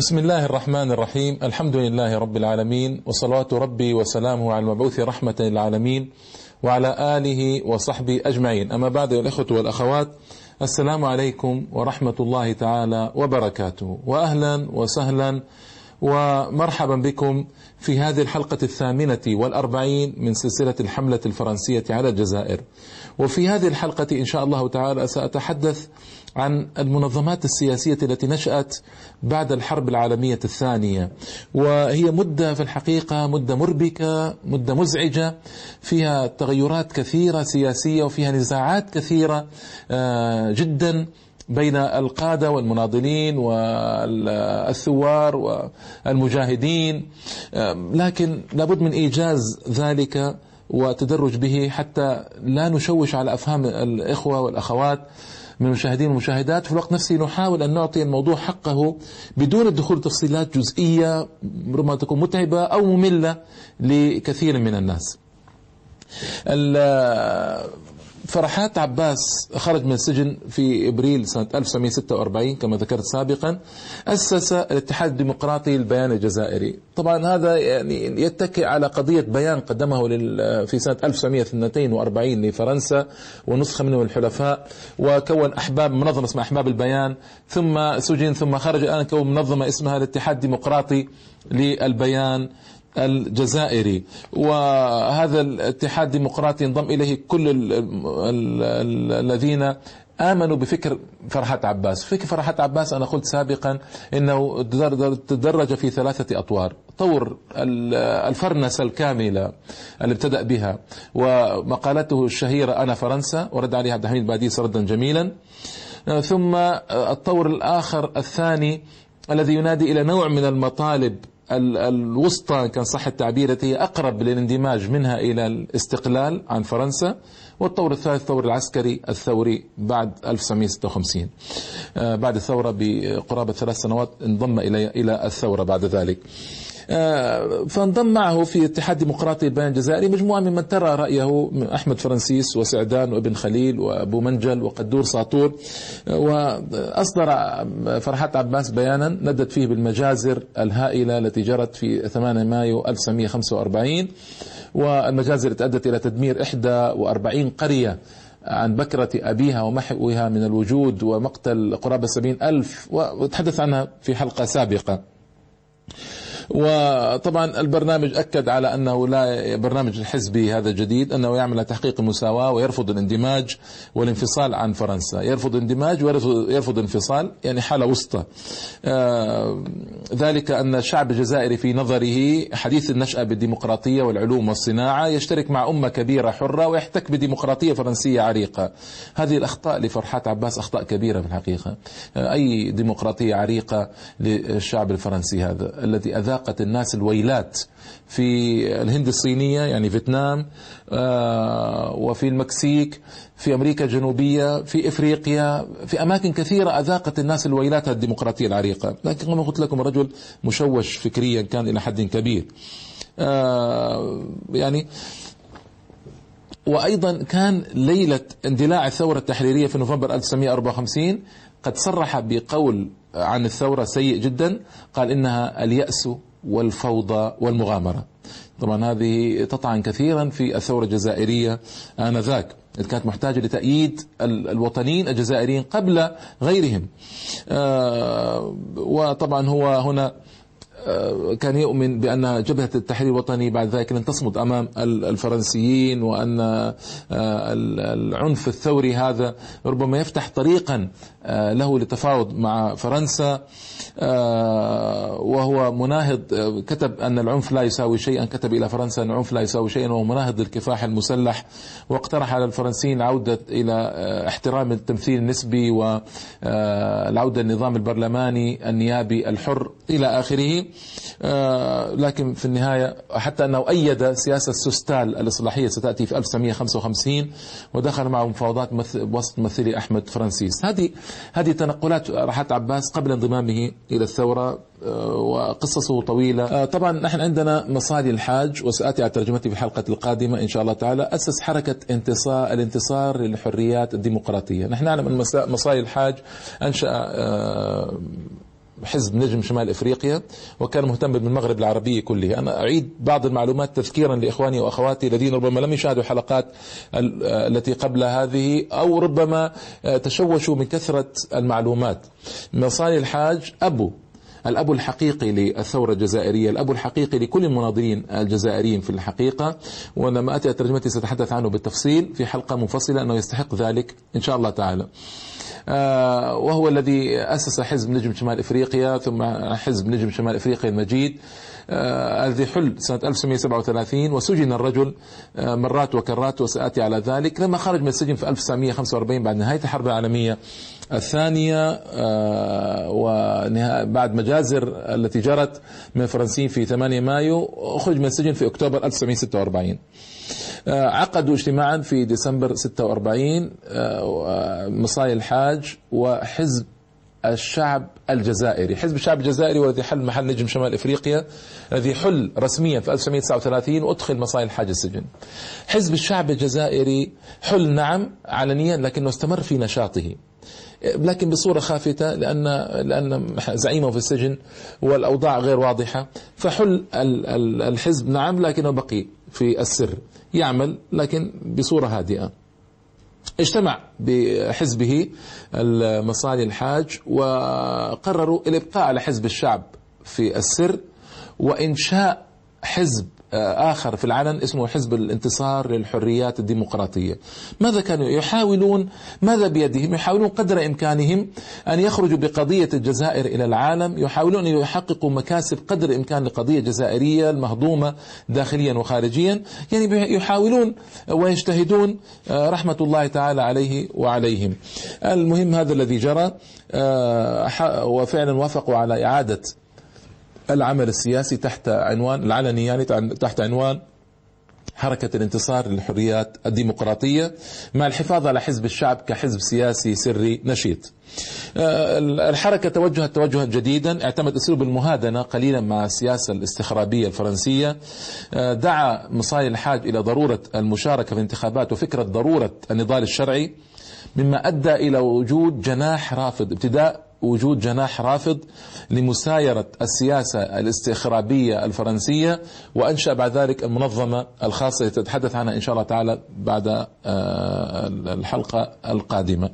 بسم الله الرحمن الرحيم الحمد لله رب العالمين وصلوات ربي وسلامه على المبعوث رحمة للعالمين وعلى آله وصحبه أجمعين أما بعد الإخوة والأخوات السلام عليكم ورحمة الله تعالى وبركاته وأهلا وسهلا ومرحبا بكم في هذه الحلقة الثامنة والأربعين من سلسلة الحملة الفرنسية على الجزائر وفي هذه الحلقة إن شاء الله تعالى سأتحدث عن المنظمات السياسية التي نشأت بعد الحرب العالمية الثانية. وهي مدة في الحقيقة مدة مربكة مدة مزعجة. فيها تغيرات كثيرة سياسية وفيها نزاعات كثيرة آه، جدا بين القادة والمناضلين والثوار والمجاهدين. آه، لكن لابد من إيجاز ذلك وتدرج به حتى لا نشوش على أفهام الإخوة والأخوات. من المشاهدين والمشاهدات في الوقت نفسه نحاول أن نعطي الموضوع حقه بدون الدخول تفصيلات جزئية ربما تكون متعبة أو مملة لكثير من الناس. فرحات عباس خرج من السجن في إبريل سنة 1946 كما ذكرت سابقا أسس الاتحاد الديمقراطي للبيان الجزائري. طبعا هذا يعني يتكئ على قضية بيان قدمه في سنة 1942 لفرنسا ونسخه منه الحلفاء وكون أحباب منظمة اسمها أحباب البيان ثم سجن ثم خرج الآن كون منظمة اسمها الاتحاد الديمقراطي للبيان. الجزائري. وهذا الاتحاد الديمقراطي انضم إليه كل الذين آمنوا بفكر فرحات عباس، فكر فرحات عباس أنا قلت سابقا إنه تدرج في ثلاثة أطوار، طور الفرنسة الكاملة اللي ابتدأ بها ومقالته الشهيرة أنا فرنسا ورد عليها عبد الحميد باديس ردا جميلا. ثم الطور الآخر الثاني الذي ينادي إلى نوع من المطالب الوسطى كان صح التعبير التي هي أقرب للاندماج منها إلى الاستقلال عن فرنسا والطور الثالث الثور العسكري الثوري بعد 1956 آه، بعد الثورة بقرابة ثلاث سنوات انضم إلى الثورة بعد ذلك. فانضم معه في اتحاد ديمقراطي البيان الجزائري مجموعة ممن ترى رأيه أحمد فرنسيس وسعدان وابن خليل وأبو منجل وقدور ساطور. آه، وأصدر فرحات عباس بيانا ندت فيه بالمجازر الهائلة التي جرت في 8 مايو 1945 والمجازر أدت إلى تدمير 41 قرية عن بكرة أبيها ومحوها من الوجود ومقتل قرابة سبعين ألف. وتحدث عنها في حلقة سابقة. وطبعا البرنامج أكد على أنه لا برنامج الحزبي هذا الجديد أنه يعمل على تحقيق المساواة ويرفض الاندماج والانفصال عن فرنسا. يرفض اندماج ويرفض انفصال يعني حالة وسطى. آه ذلك أن الشعب الجزائري في نظره حديث النشأة بالديمقراطية والعلوم والصناعة يشترك مع أمة كبيرة حرة ويحتك بديمقراطية فرنسية عريقة. هذه الأخطاء لفرحات عباس أخطاء كبيرة في الحقيقة. آه أي ديمقراطية عريقة للشعب الفرنسي هذا الذي أذاق ذاقت الناس الويلات في الهند الصينية يعني فيتنام آه، وفي المكسيك في أمريكا الجنوبية في إفريقيا في أماكن كثيرة أذاقت الناس الويلات الديمقراطية العريقة. لكن كما قلت لكم رجل مشوش فكريا كان إلى حد كبير. آه، يعني وأيضا كان ليلة اندلاع الثورة التحريرية في نوفمبر 1954 قد صرح بقول عن الثورة سيء جدا قال إنها اليأس والفوضى والمغامرة. طبعا هذه تطعن كثيرا في الثورة الجزائرية آنذاك كانت محتاجة لتأييد الوطنيين الجزائريين قبل غيرهم. آه، وطبعا هو هنا آه، كان يؤمن بأن جبهة التحرير الوطني بعد ذلك لن تصمد أمام الفرنسيين وأن آه، العنف الثوري هذا ربما يفتح طريقا له للتفاوض مع فرنسا وهو مناهض كتب أن العنف لا يساوي شيئا كتب إلى فرنسا أن العنف لا يساوي شيئا وهو مناهض للكفاح المسلح واقترح على الفرنسيين العودة إلى احترام التمثيل النسبي والعودة للنظام البرلماني النيابي الحر إلى آخره. آه، لكن في النهاية حتى أنه أيد سياسة سوستال الإصلاحية ستأتي في 1955 ودخل معه مفاوضات وسط ممثلي أحمد فرانسيس هذه هذه تنقلات راحت عباس قبل انضمامه إلى الثورة آه، وقصصه طويلة. آه، طبعا نحن عندنا مصالي الحاج وسآتي على ترجمتي في الحلقة القادمة إن شاء الله تعالى. أسس حركة انتصار الانتصار للحريات الديمقراطية. نحن نعلم أن مصالي الحاج أنشأ حزب نجم شمال إفريقيا وكان مهتم بالمغرب العربي كله أنا أعيد بعض المعلومات تذكيرا لإخواني وأخواتي الذين ربما لم يشاهدوا حلقات التي قبل هذه أو ربما تشوشوا من كثرة المعلومات. مصالي الحاج أبو الأب الحقيقي للثورة الجزائرية الأب الحقيقي لكل المناضلين الجزائريين في الحقيقة. ولما أتي ترجمتي سأتحدث عنه بالتفصيل في حلقة منفصلة أنه يستحق ذلك إن شاء الله تعالى. آه، وهو الذي أسس حزب نجم شمال إفريقيا ثم حزب نجم شمال إفريقيا المجيد آه، الذي حل سنة 1937 وسجن الرجل آه، مرات وكرات وسآتي على ذلك لما خرج من السجن في 1945 بعد نهاية الحرب العالمية الثانية وبعد مجازر التي جرت من الفرنسيين في 8 مايو أخرج من السجن في أكتوبر 1946 آه، عقدوا اجتماعا في ديسمبر 46 آه، مصاي الحاج وحزب الشعب الجزائري. حزب الشعب الجزائري والذي حل محل نجم شمال إفريقيا الذي حل رسميا في 1939 وأدخل مصاي الحاج السجن. حزب الشعب الجزائري حل نعم علنيا لكنه استمر في نشاطه. لكن بصورة خافتة لأن لأن زعيمه في السجن والأوضاع غير واضحة فحل الحزب نعم لكنه بقي في السر. يعمل لكن بصورة هادئة. اجتمع بحزبه المصالي الحاج وقرروا الإبقاء على حزب الشعب في السر وإنشاء حزب آخر في العلن اسمه حزب الانتصار للحريات الديمقراطية. ماذا كانوا يحاولون؟ ماذا بيدهم؟ يحاولون قدر إمكانهم أن يخرجوا بقضية الجزائر إلى العالم. يحاولون أن يحققوا مكاسب قدر الإمكان لقضية جزائرية المهضومة داخليا وخارجيا. يعني يحاولون ويجتهدون آه، رحمة الله تعالى عليه وعليهم. المهم هذا الذي جرى آه، وفعلا وافقوا على إعادة العمل السياسي تحت عنوان العلني يعني تحت عنوان حركة الانتصار للحريات الديمقراطية مع الحفاظ على حزب الشعب كحزب سياسي سري نشيط. آه، الحركة توجهت توجها جديدا اعتمد أسلوب المهادنة قليلا مع السياسة الاستخرابية الفرنسية. آه، دعا مصاي الحاج إلى ضرورة المشاركة في الانتخابات وفكرة ضرورة النضال الشرعي مما أدى إلى وجود جناح رافض ابتداء وجود جناح رافض لمسايرة السياسة الاستخرابية الفرنسية وأنشأ بعد ذلك المنظمة الخاصة تتحدث عنها إن شاء الله تعالى بعد آه، الحلقة القادمة.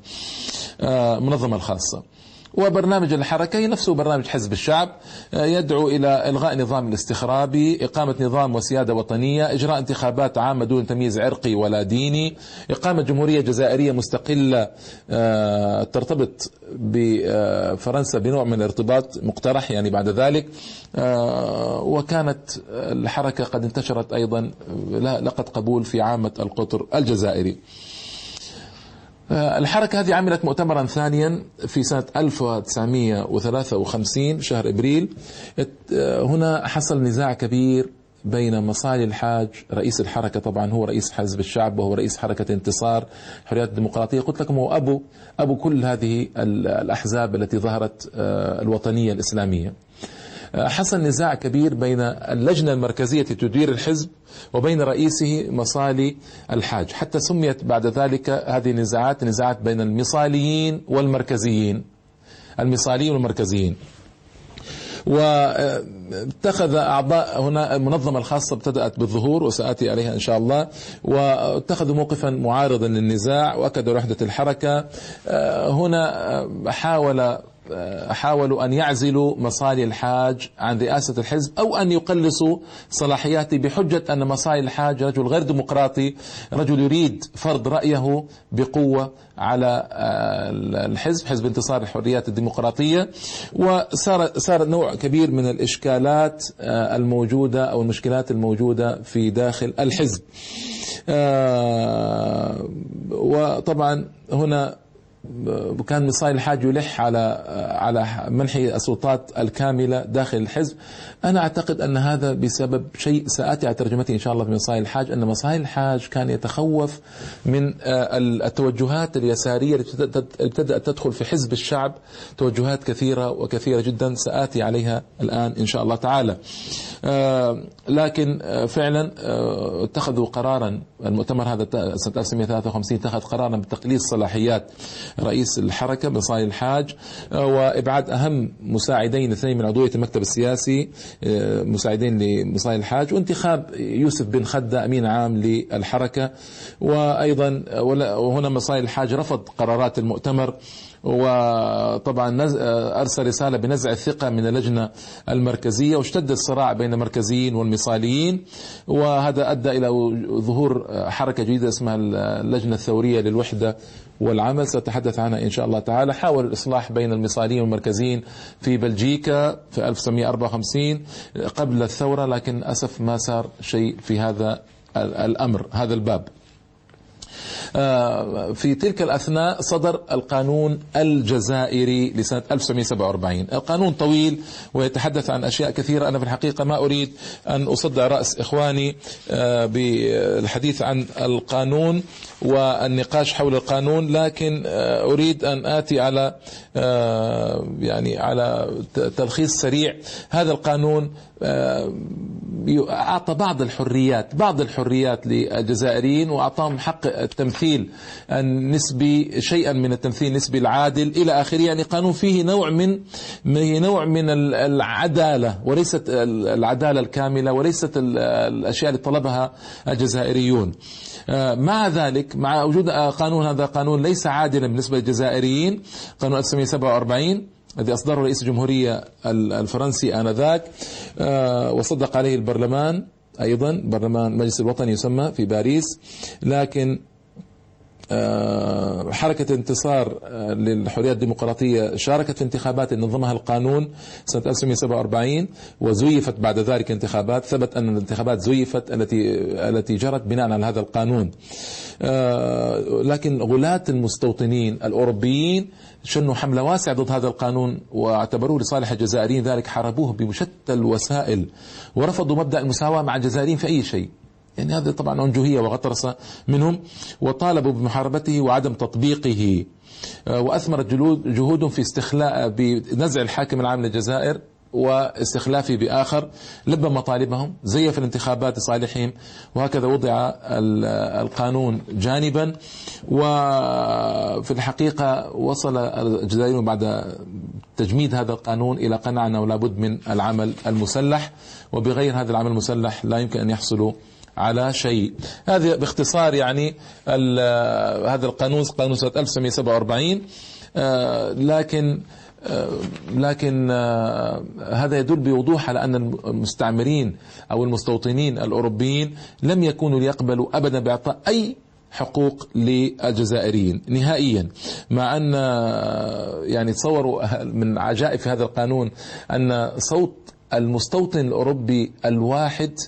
آه، الخاصة. وبرنامج الحركة نفسه برنامج حزب الشعب آه، يدعو إلى إلغاء نظام الاستخرابي إقامة نظام وسيادة وطنية إجراء انتخابات عامة دون تمييز عرقي ولا ديني إقامة جمهورية جزائرية مستقلة آه، ترتبط بفرنسا بنوع من الارتباط مقترح يعني بعد ذلك آه، وكانت الحركة قد انتشرت أيضا لقد قبول في عامة القطر الجزائري. الحركة هذه عملت مؤتمرا ثانيا في سنة 1953 شهر إبريل. آه، هنا حصل نزاع كبير بين مصالي الحاج رئيس الحركة طبعا هو رئيس حزب الشعب وهو رئيس حركة انتصار حريات الديمقراطية. قلت لكم هو أبو أبو كل هذه الأحزاب التي ظهرت آه، الوطنية الإسلامية. حصل نزاع كبير بين اللجنة المركزية تدير الحزب وبين رئيسه مصالي الحاج. حتى سميت بعد ذلك هذه النزاعات نزاعات بين المصاليين والمركزيين المصاليين والمركزيين. واتخذ أعضاء هنا المنظمه الخاصة ابتدأت بالظهور وسآتي عليها إن شاء الله. واتخذوا موقفا معارضا للنزاع واكدوا وحدة الحركة. هنا حاول حاولوا أن يعزلوا مصالي الحاج عن رئاسة الحزب أو أن يقلصوا صلاحياته بحجة أن مصالي الحاج رجل غير ديمقراطي رجل يريد فرض رأيه بقوة على آه، الحزب حزب انتصار الحريات الديمقراطية. وصار صار نوع كبير من الإشكالات آه، الموجودة أو المشكلات الموجودة في داخل الحزب. آه، وطبعا هنا كان مصاي الحاج يلح على على منح السلطات الكاملة داخل الحزب. أنا أعتقد أن هذا بسبب شيء سآتي على ترجمته إن شاء الله في مصاي الحاج أن مصاي الحاج كان يتخوف من آه، التوجهات اليسارية التي ابتدأت تدخل في حزب الشعب توجهات كثيرة وكثيرة جدا سآتي عليها الآن إن شاء الله تعالى. آه، لكن آه، فعلا اتخذوا قرارا المؤتمر هذا سنه 1953 اتخذ قرارا بتقليص صلاحيات رئيس الحركة بن صالح الحاج وإبعاد أهم مساعدين اثنين من عضوية المكتب السياسي مساعدين لمصالح الحاج وانتخاب يوسف بن خدة أمين عام للحركة. وأيضا وهنا مصالح الحاج رفض قرارات المؤتمر. وطبعا أرسل رسالة بنزع الثقة من اللجنة المركزية واشتد الصراع بين المركزيين والمصاليين. وهذا أدى إلى ظهور حركة جديدة اسمها اللجنة الثورية للوحدة. والعمل سأتحدث عنها إن شاء الله تعالى. حاول الإصلاح بين المصاليين والمركزيين في بلجيكا في 1954 قبل الثورة لكن أسف ما صار شيء في هذا الأمر هذا الباب. في تلك الأثناء صدر القانون الجزائري لسنة 1947 القانون طويل ويتحدث عن أشياء كثيرة. أنا في الحقيقة ما أريد أن أصدع رأس إخواني آه، بالحديث عن القانون والنقاش حول القانون لكن آه، أريد أن آتي على يعني على تلخيص سريع. هذا القانون أعطى بعض الحريات بعض الحريات للجزائريين وأعطاهم حق التمثيل النسبي شيئا من التمثيل النسبي العادل. إلى آخره يعني قانون فيه نوع من نوع من العدالة وليست العدالة الكاملة وليست الأشياء اللي طلبها الجزائريون. مع ذلك مع وجود قانون هذا قانون ليس عادلا بالنسبة للجزائريين قانون 1947 الذي أصدره رئيس الجمهورية الفرنسي آنذاك آه، وصدق عليه البرلمان أيضا برلمان المجلس الوطني يسمى في باريس لكن حركة انتصار آه، للحرية الديمقراطية شاركت في انتخابات نظمها القانون سنة 1947 وزيفت بعد ذلك انتخابات ثبت أن الانتخابات زيفت التي التي جرت بناء على هذا القانون. آه، لكن غلاة المستوطنين الأوروبيين شنوا حملة واسعة ضد هذا القانون واعتبروه لصالح الجزائريين ذلك حاربوه بمشتى الوسائل ورفضوا مبدأ المساواة مع الجزائريين في أي شيء. يعني هذا طبعا أنجوهية وغطرسة منهم. وطالبوا بمحاربته وعدم تطبيقه. آه، وأثمرت جهودهم في استخلاء بنزع الحاكم العام للجزائر واستخلافه بآخر. لبى مطالبهم زيف الانتخابات لصالحهم وهكذا وضع القانون جانبا. وفي الحقيقة وصل الجزائريون بعد تجميد هذا القانون إلى قناعة أنه لابد من العمل المسلح. وبغير هذا العمل المسلح لا يمكن أن يحصلوا على شيء. هذه باختصار يعني هذا القانون قانون سنة 1947 آه، لكن آه، لكن آه، هذا يدل بوضوح على أن المستعمرين أو المستوطنين الأوروبيين لم يكونوا ليقبلوا أبدا بإعطاء أي حقوق للجزائريين نهائيا. مع أن يعني تصوروا من عجائب هذا القانون أن صوت المستوطن الأوروبي الواحد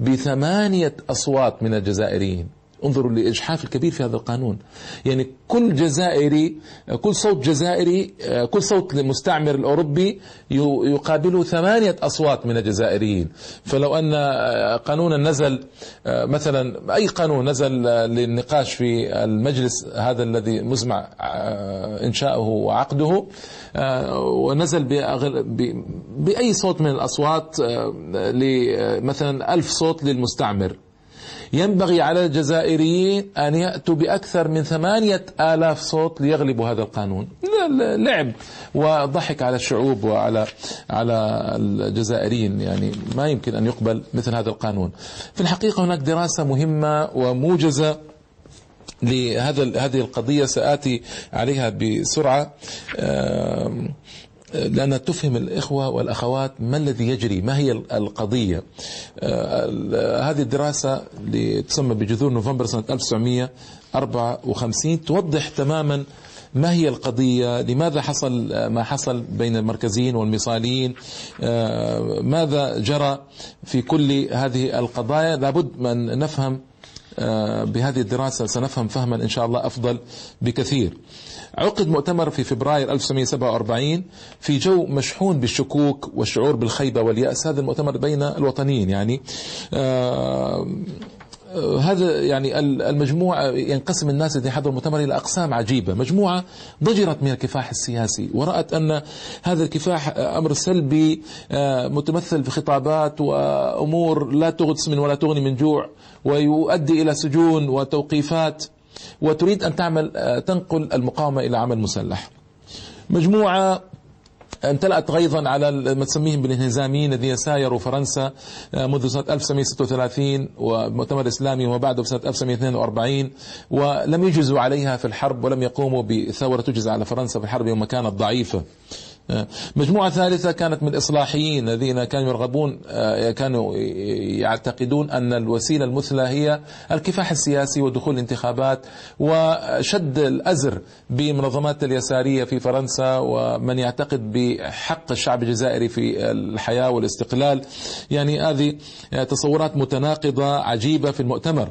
بثمانية أصوات من الجزائريين. انظروا للإجحاف الكبير في هذا القانون. يعني كل جزائري كل صوت جزائري كل صوت للمستعمر الأوروبي يقابله ثمانية أصوات من الجزائريين. فلو أن قانونا نزل مثلا أي قانون نزل للنقاش في المجلس هذا الذي مزمع إنشاؤه وعقده ونزل بأي صوت من الأصوات مثلا ألف صوت للمستعمر. ينبغي على الجزائريين أن يأتوا بأكثر من ثمانية آلاف صوت ليغلبوا هذا القانون. لعب وضحك على الشعوب وعلى على الجزائريين. يعني ما يمكن أن يقبل مثل هذا القانون. في الحقيقة هناك دراسة مهمة وموجزة لهذا هذه القضية. سآتي عليها بسرعة. لأنها تفهم الإخوة والأخوات ما الذي يجري ما هي القضية. آه، هذه الدراسة اللي تسمى بجذور نوفمبر سنة 1954 توضح تماما ما هي القضية لماذا حصل ما حصل بين المركزيين والمصاليين آه، ماذا جرى في كل هذه القضايا. لابد من نفهم آه، بهذه الدراسة سنفهم فهما إن شاء الله أفضل بكثير. عقد مؤتمر في فبراير 1947 في جو مشحون بالشكوك والشعور بالخيبة واليأس. هذا المؤتمر بين الوطنيين يعني آه هذا يعني المجموعة ينقسم الناس الذين حضروا المؤتمر إلى أقسام عجيبة. مجموعة ضجرت من الكفاح السياسي ورأت أن هذا الكفاح أمر سلبي آه، متمثل في خطابات وأمور لا تغث من ولا تغني من جوع ويؤدي إلى سجون وتوقيفات وتريد أن تعمل تنقل المقاومة إلى عمل مسلح. مجموعة امتلأت غيظا على ما تسميهم بالانهزاميين الذين سايروا فرنسا آه، منذ سنة 1936 ومؤتمر الإسلامي بعده سنة 1942 ولم يجزوا عليها في الحرب ولم يقوموا بثورة تجز على فرنسا في الحرب يوم كانت ضعيفة. مجموعة ثالثة كانت من الإصلاحيين الذين كانوا يرغبون آه، كانوا يعتقدون أن الوسيلة المثلى هي الكفاح السياسي ودخول الانتخابات وشد الأزر بمنظمات اليسارية في فرنسا ومن يعتقد بحق الشعب الجزائري في الحياة والاستقلال. يعني هذه تصورات متناقضة عجيبة في المؤتمر.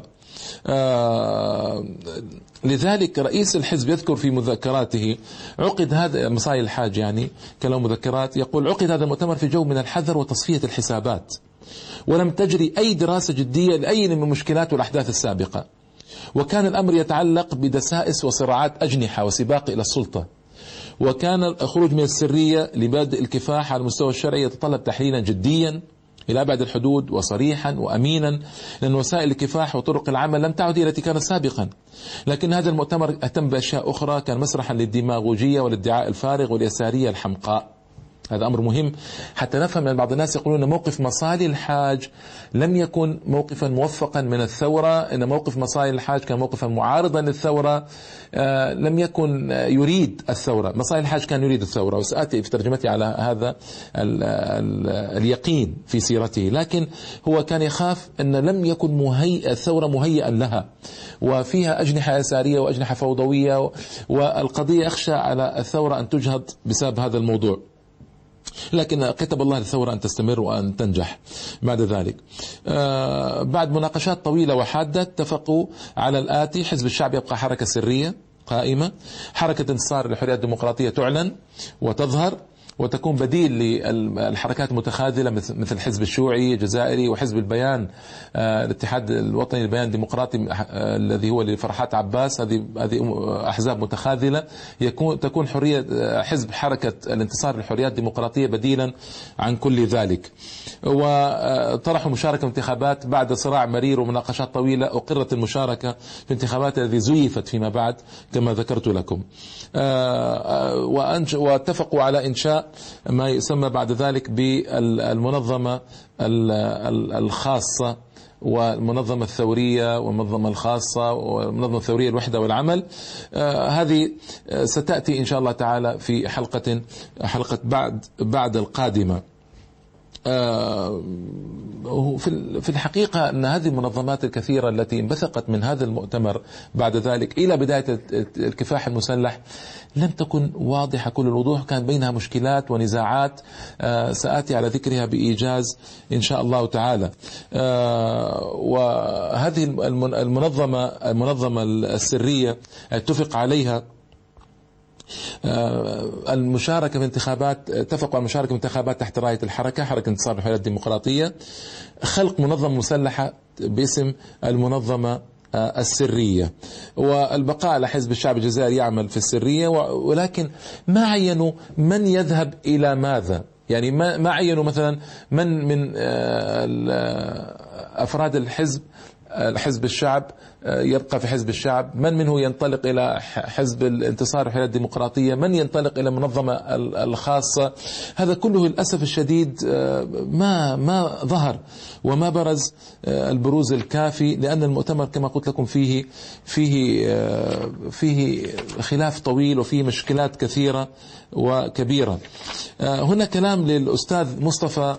لذلك رئيس الحزب يذكر في مذكراته عقد هذا مصاي الحاج يعني كلام مذكرات يقول عقد هذا المؤتمر في جو من الحذر وتصفية الحسابات ولم تجري أي دراسة جدية لأي من المشكلات والأحداث السابقة وكان الأمر يتعلق بدسائس وصراعات أجنحة وسباق إلى السلطة وكان الخروج من السرية لبادئ الكفاح على المستوى الشرعي يتطلب تحليلا جديا إلى أبعد الحدود وصريحا وأمينا لأن وسائل الكفاح وطرق العمل لم تعد التي كانت سابقا. لكن هذا المؤتمر اهتم بأشياء أخرى كان مسرحا للديماغوجية والادعاء الفارغ واليسارية الحمقاء. هذا أمر مهم. حتى نفهم أن بعض الناس يقولون أن موقف مصالي الحاج لم يكن موقفا موفقا من الثورة إن موقف مصالي الحاج كان موقفا معارضا للثورة آه، لم يكن يريد الثورة. مصالي الحاج كان يريد الثورة وسآتي في ترجمتي على هذا ال ال اليقين في سيرته. لكن هو كان يخاف أن لم يكن مهيئ الثورة مهيئا لها وفيها أجنحة يسارية وأجنحة فوضوية والقضية يخشى على الثورة أن تجهض بسبب هذا الموضوع. لكن كتب الله للثورة أن تستمر وأن تنجح بعد ذلك. آه، بعد مناقشات طويلة وحادة اتفقوا على الآتي حزب الشعب يبقى حركة سرية قائمة حركة انتصار للحرية الديمقراطية تعلن وتظهر. وتكون بديل للحركات المتخاذلة مثل الحزب الشيوعي الجزائري وحزب البيان آه، الاتحاد الوطني البيان الديمقراطي آه، الذي هو لفرحات عباس. هذه هذه أحزاب متخاذلة. يكون تكون حرية آه، حزب حركة الانتصار للحريات الديمقراطية بديلا عن كل ذلك. وطرحوا مشاركة في انتخابات بعد صراع مرير ومناقشات طويلة أقرت المشاركة في انتخابات التي زيفت فيما بعد كما ذكرت لكم. واتفقوا على إنشاء ما يسمى بعد ذلك بالمنظمة الخاصة والمنظمة الثورية والمنظمة الخاصة والمنظمة الثورية الوحدة والعمل. آه هذه ستأتي إن شاء الله تعالى في حلقة حلقة بعد بعد القادمة. آه، في الحقيقة أن هذه المنظمات الكثيرة التي انبثقت من هذا المؤتمر بعد ذلك إلى بداية الكفاح المسلح لم تكن واضحة. كل الوضوح كان بينها مشكلات ونزاعات. آه، سآتي على ذكرها بإيجاز إن شاء الله تعالى. آه، وهذه المنظمة المنظمة السرية اتفق عليها. آه، المشاركة في انتخابات اتفقوا على المشاركة في انتخابات تحت راية الحركة حركة انتصار الحرية الديمقراطية خلق منظمة مسلحة باسم المنظمة آه، السرية. والبقاء على حزب الشعب الجزائري يعمل في السرية ولكن ما عينوا من يذهب إلى ماذا؟ يعني ما ما عينوا مثلا من من آه، أفراد الحزب حزب الشعب يبقى في حزب الشعب. من منه ينطلق إلى حزب الانتصار والحياة الديمقراطية. من ينطلق إلى المنظمة الخاصة. هذا كله للأسف الشديد آه، ما ما ظهر وما برز آه، البروز الكافي لأن المؤتمر كما قلت لكم فيه فيه فيه خلاف طويل وفيه مشكلات كثيرة. وكبيرة هنا كلام للأستاذ مصطفى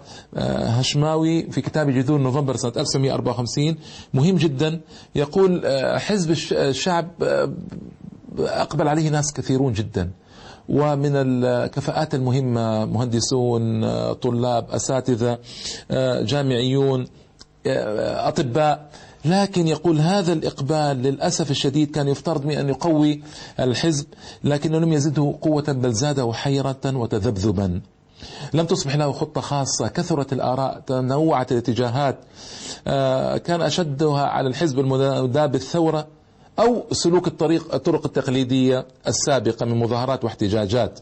هشماوي في كتاب جذور نوفمبر سنة 1954 مهم جدا. يقول آه، حزب الشعب آه، أقبل عليه ناس كثيرون جدا. ومن الكفاءات المهمة مهندسون آه، طلاب أساتذة جامعيون أطباء. لكن يقول هذا الإقبال للأسف الشديد كان يفترض من أن يقوي الحزب لكنه لم يزده قوة بل زاده حيرة وتذبذبا. لم تصبح له خطة خاصة كثرت الآراء تنوعت الاتجاهات كان أشدها على الحزب المداب بالثورة أو سلوك الطريق الطرق التقليدية السابقة من مظاهرات واحتجاجات.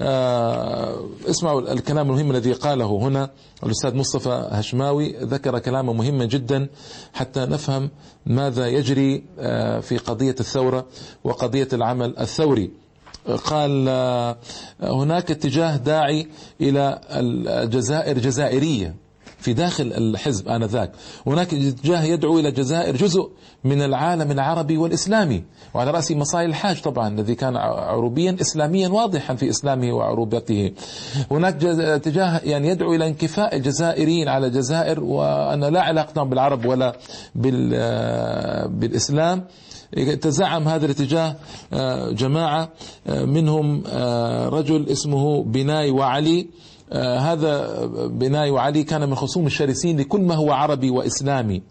آه، اسمعوا الكلام المهم الذي قاله هنا الأستاذ مصطفى هشماوي ذكر كلاما مهما جدا حتى نفهم ماذا يجري آه، في قضية الثورة وقضية العمل الثوري. قال آه، هناك اتجاه داعي إلى الجزائر جزائرية. في داخل الحزب آنذاك. هناك اتجاه يدعو إلى الجزائر جزء من العالم العربي والإسلامي وعلى رأس مصاي الحاج طبعا الذي كان عروبيا إسلاميا واضحا في إسلامه وعروبته هناك اتجاه يعني يدعو إلى انكفاء الجزائريين على الجزائر وأن لا علاقة بالعرب ولا بالإسلام. تزعم هذا الاتجاه آه، جماعة آه، منهم آه، رجل اسمه بناي وعلي. هذا بناي وعلي كان من خصوم الشرسين لكل ما هو عربي وإسلامي.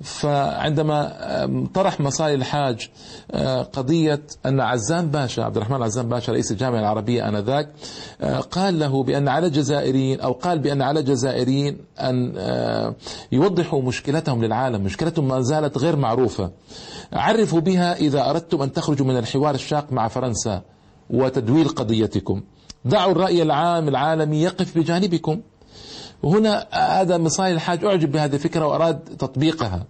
فعندما طرح مصالي الحاج آه، قضية أن عزام باشا عبد الرحمن عزام باشا رئيس الجامعة العربية آنذاك آه، قال له بأن على الجزائريين أو قال بأن على الجزائريين أن يوضحوا مشكلتهم للعالم. مشكلتهم ما زالت غير معروفة. عرفوا بها إذا أردتم أن تخرجوا من الحوار الشاق مع فرنسا وتدوير قضيتكم. دعوا الرأي العام العالمي يقف بجانبكم. وهنا هذا مصاي الحاج أعجب بهذه الفكرة وأراد تطبيقها.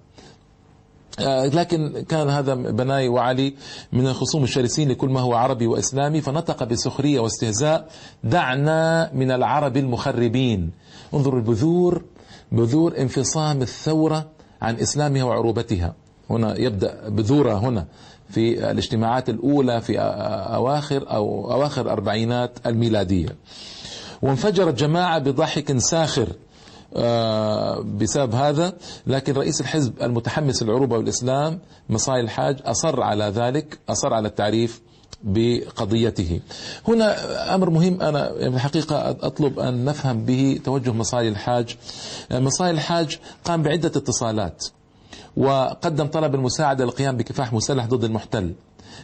آه، لكن كان هذا بناي وعلي من الخصوم الشرسين لكل ما هو عربي وإسلامي فنطق بسخرية واستهزاء دعنا من العرب المخربين انظروا البذور بذور انفصام الثورة عن إسلامها وعروبتها. هنا يبدأ بذورة هنا. في الاجتماعات الأولى في أواخر أو أواخر الأربعينات الميلادية. وانفجرت جماعة بضحك ساخر آه، بسبب هذا لكن رئيس الحزب المتحمس للعروبة والإسلام مصاي الحاج أصر على ذلك أصر على التعريف بقضيته. هنا أمر مهم أنا في الحقيقة أطلب أن نفهم به توجه مصاي الحاج. مصاي الحاج قام بعدة اتصالات. وقدم طلب المساعدة للقيام بكفاح مسلح ضد المحتل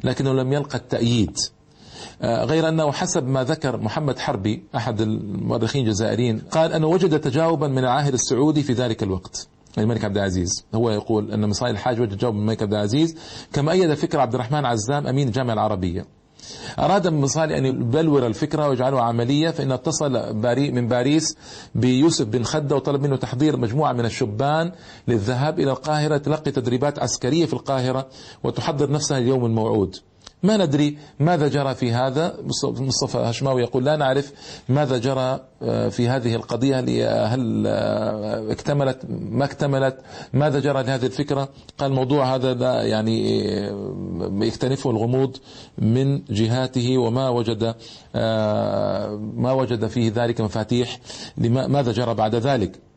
لكنه لم يلقى التأييد. آه، غير أنه حسب ما ذكر محمد حربي أحد المؤرخين الجزائريين قال أنه وجد تجاوبا من العاهل السعودي في ذلك الوقت الملك عبد العزيز. هو يقول أن مصاي الحاج وجد تجاوب من الملك عبد العزيز كما أيد فكرة عبد الرحمن عزام أمين الجامعة العربية. أراد من مصالح أن يبلور الفكرة ويجعلها عملية فإن اتصل باري من باريس بيوسف بن خدة وطلب منه تحضير مجموعة من الشبان للذهاب إلى القاهرة تلقي تدريبات عسكرية في القاهرة وتحضر نفسها اليوم الموعود ما ندري ماذا جرى في هذا. مصطفى هشماوي يقول لا نعرف ماذا جرى آه، في هذه القضية هل آه، اكتملت ما اكتملت ماذا جرى لهذه الفكرة. قال الموضوع هذا لا يعني آه، يكتنفه الغموض من جهاته وما وجد ما وجد فيه ذلك مفاتيح لماذا جرى بعد ذلك. آه،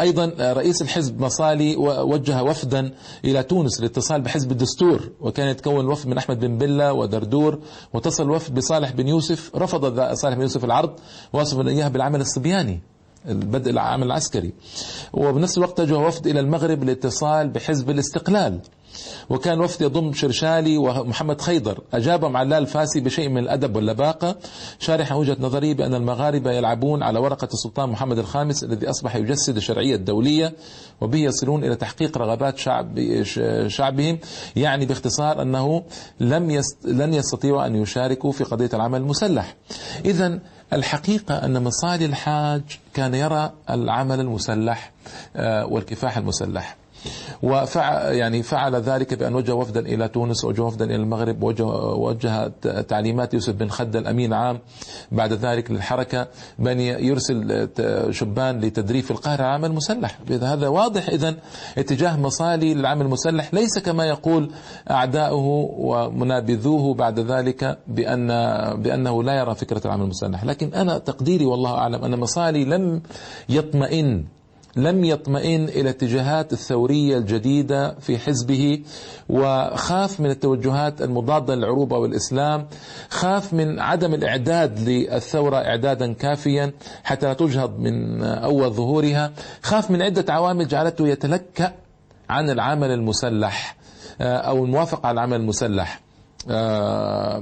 أيضا رئيس الحزب مصالي وجه وفدا إلى تونس للاتصال بحزب الدستور وكان يتكون الوفد من أحمد بن بله ودردور واتصل الوفد بصالح بن يوسف رفض صالح بن يوسف العرض وصف إياه بالعمل الصبياني البدء العمل العسكري. وبنفس الوقت توجه وفد إلى المغرب للاتصال بحزب الاستقلال. وكان وفد يضم شرشالي ومحمد خيضر. أجاب علال الفاسي بشيء من الأدب واللباقة. شارحا وجهة نظري بأن المغاربة يلعبون على ورقة السلطان محمد الخامس الذي أصبح يجسد الشرعية الدولية وبه يصلون إلى تحقيق رغبات شعب شعبهم. يعني باختصار أنه لم يست لن يستطيعوا أن يشاركوا في قضية العمل المسلح. إذا الحقيقة أن مصالي الحاج كان يرى العمل المسلح آه، والكفاح المسلح. وفعل يعني فعل ذلك بأن وجه وفدا إلى تونس وجه وفدا إلى المغرب وجه, وجه تعليمات يوسف بن خد الأمين عام بعد ذلك للحركة بأن يرسل شبان لتدريب في القاهرة عمل مسلح هذا واضح إذا اتجاه مصالي للعمل المسلح. ليس كما يقول أعداؤه ومنابذوه بعد ذلك بأن بأنه لا يرى فكرة العمل المسلح. لكن أنا تقديري والله أعلم أن مصالي لم يطمئن لم يطمئن إلى الاتجاهات الثورية الجديدة في حزبه وخاف من التوجهات المضادة للعروبه والإسلام، خاف من عدم الإعداد للثورة إعدادا كافيا حتى لا تجهض من أول ظهورها، خاف من عدة عوامل جعلته يتلكأ عن العمل المسلح آه، أو الموافقة على العمل المسلح. آه،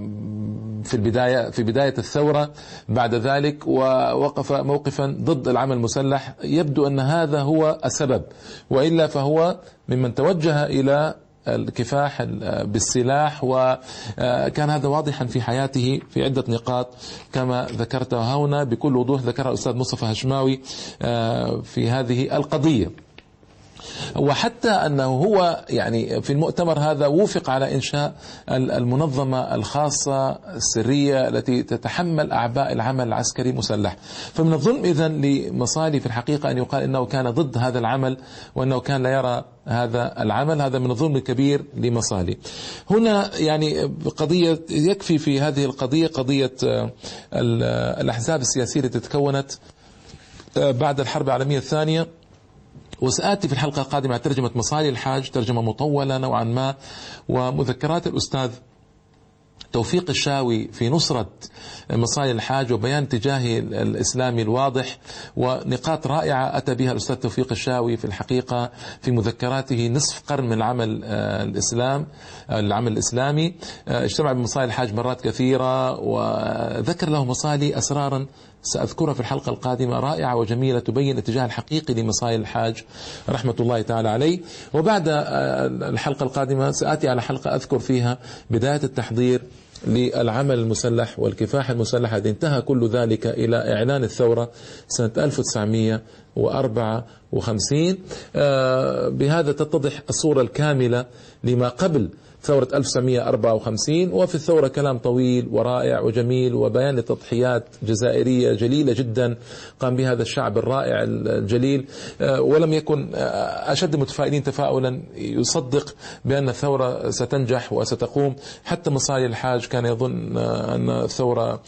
في البداية في بداية الثورة بعد ذلك ووقف موقفا ضد العمل المسلح. يبدو أن هذا هو السبب وإلا فهو ممن توجه إلى الكفاح بالسلاح وكان هذا واضحا في حياته في عدة نقاط. كما ذكرت هنا بكل وضوح ذكرها الأستاذ مصطفى هشماوي آه، في هذه القضية. وحتى أنه هو يعني في المؤتمر هذا وافق على إنشاء المنظمة الخاصة السرية التي تتحمل أعباء العمل العسكري مسلح. فمن الظلم اذا لمصالي في الحقيقة أن يقال إنه كان ضد هذا العمل وأنه كان لا يرى هذا العمل. هذا من الظلم الكبير لمصالي. هنا يعني قضية يكفي في هذه القضية قضية آه، الأحزاب السياسية التي تكونت آه، بعد الحرب العالمية الثانية. وسآتي في الحلقة القادمة على ترجمة مصالي الحاج ترجمة مطولة نوعا ما ومذكرات الأستاذ توفيق الشاوي في نصرة مصالح الحاج وبيان اتجاهه الإسلامي الواضح ونقاط رائعة أتى بها الأستاذ توفيق الشاوي في الحقيقة في مذكراته نصف قرن من عمل آه، الإسلام آه، العمل الإسلامي. آه، اجتمع بمصالح الحاج مرات كثيرة وذكر له مصالي أسرارا سأذكرها في الحلقة القادمة رائعة وجميلة تبين الاتجاه الحقيقي لمصائل الحاج رحمة الله تعالى عليه. وبعد الحلقة القادمة سآتي على حلقة أذكر فيها بداية التحضير للعمل المسلح والكفاح المسلح الذي انتهى كل ذلك إلى إعلان الثورة سنة 1954 آه، بهذا تتضح الصورة الكاملة لما قبل ثورة 1954 وفي الثورة كلام طويل ورائع وجميل وبيان لتضحيات جزائرية جليلة جدا قام بها هذا الشعب الرائع الجليل. آه، ولم يكن آه، أشد المتفائلين تفاؤلا يصدق بأن الثورة ستنجح وستقوم. حتى مصالح الحاج كان يظن آه، أن الثورة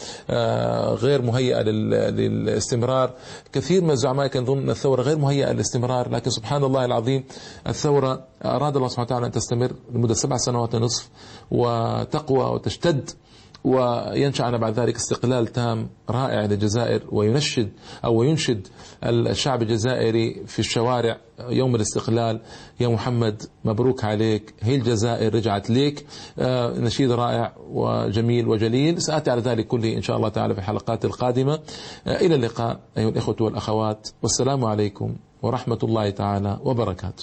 غير مهيئة للاستمرار. كثير من الزعماء كان يظن أن الثورة غير مهيئة للاستمرار لكن سبحان الله العظيم الثورة أراد الله سبحانه وتعالى أن تستمر لمدة سبع سنوات ونصف وتقوى وتشتد وينشأ بعد ذلك استقلال تام رائع للجزائر وينشد أو ينشد الشعب الجزائري في الشوارع يوم الاستقلال. يا محمد مبروك عليك. هي الجزائر رجعت ليك. آه، نشيد رائع وجميل وجليل. سآتي على ذلك كله إن شاء الله تعالى في الحلقات القادمة. آه، إلى اللقاء أيها الإخوة والأخوات. والسلام عليكم ورحمة الله تعالى وبركاته.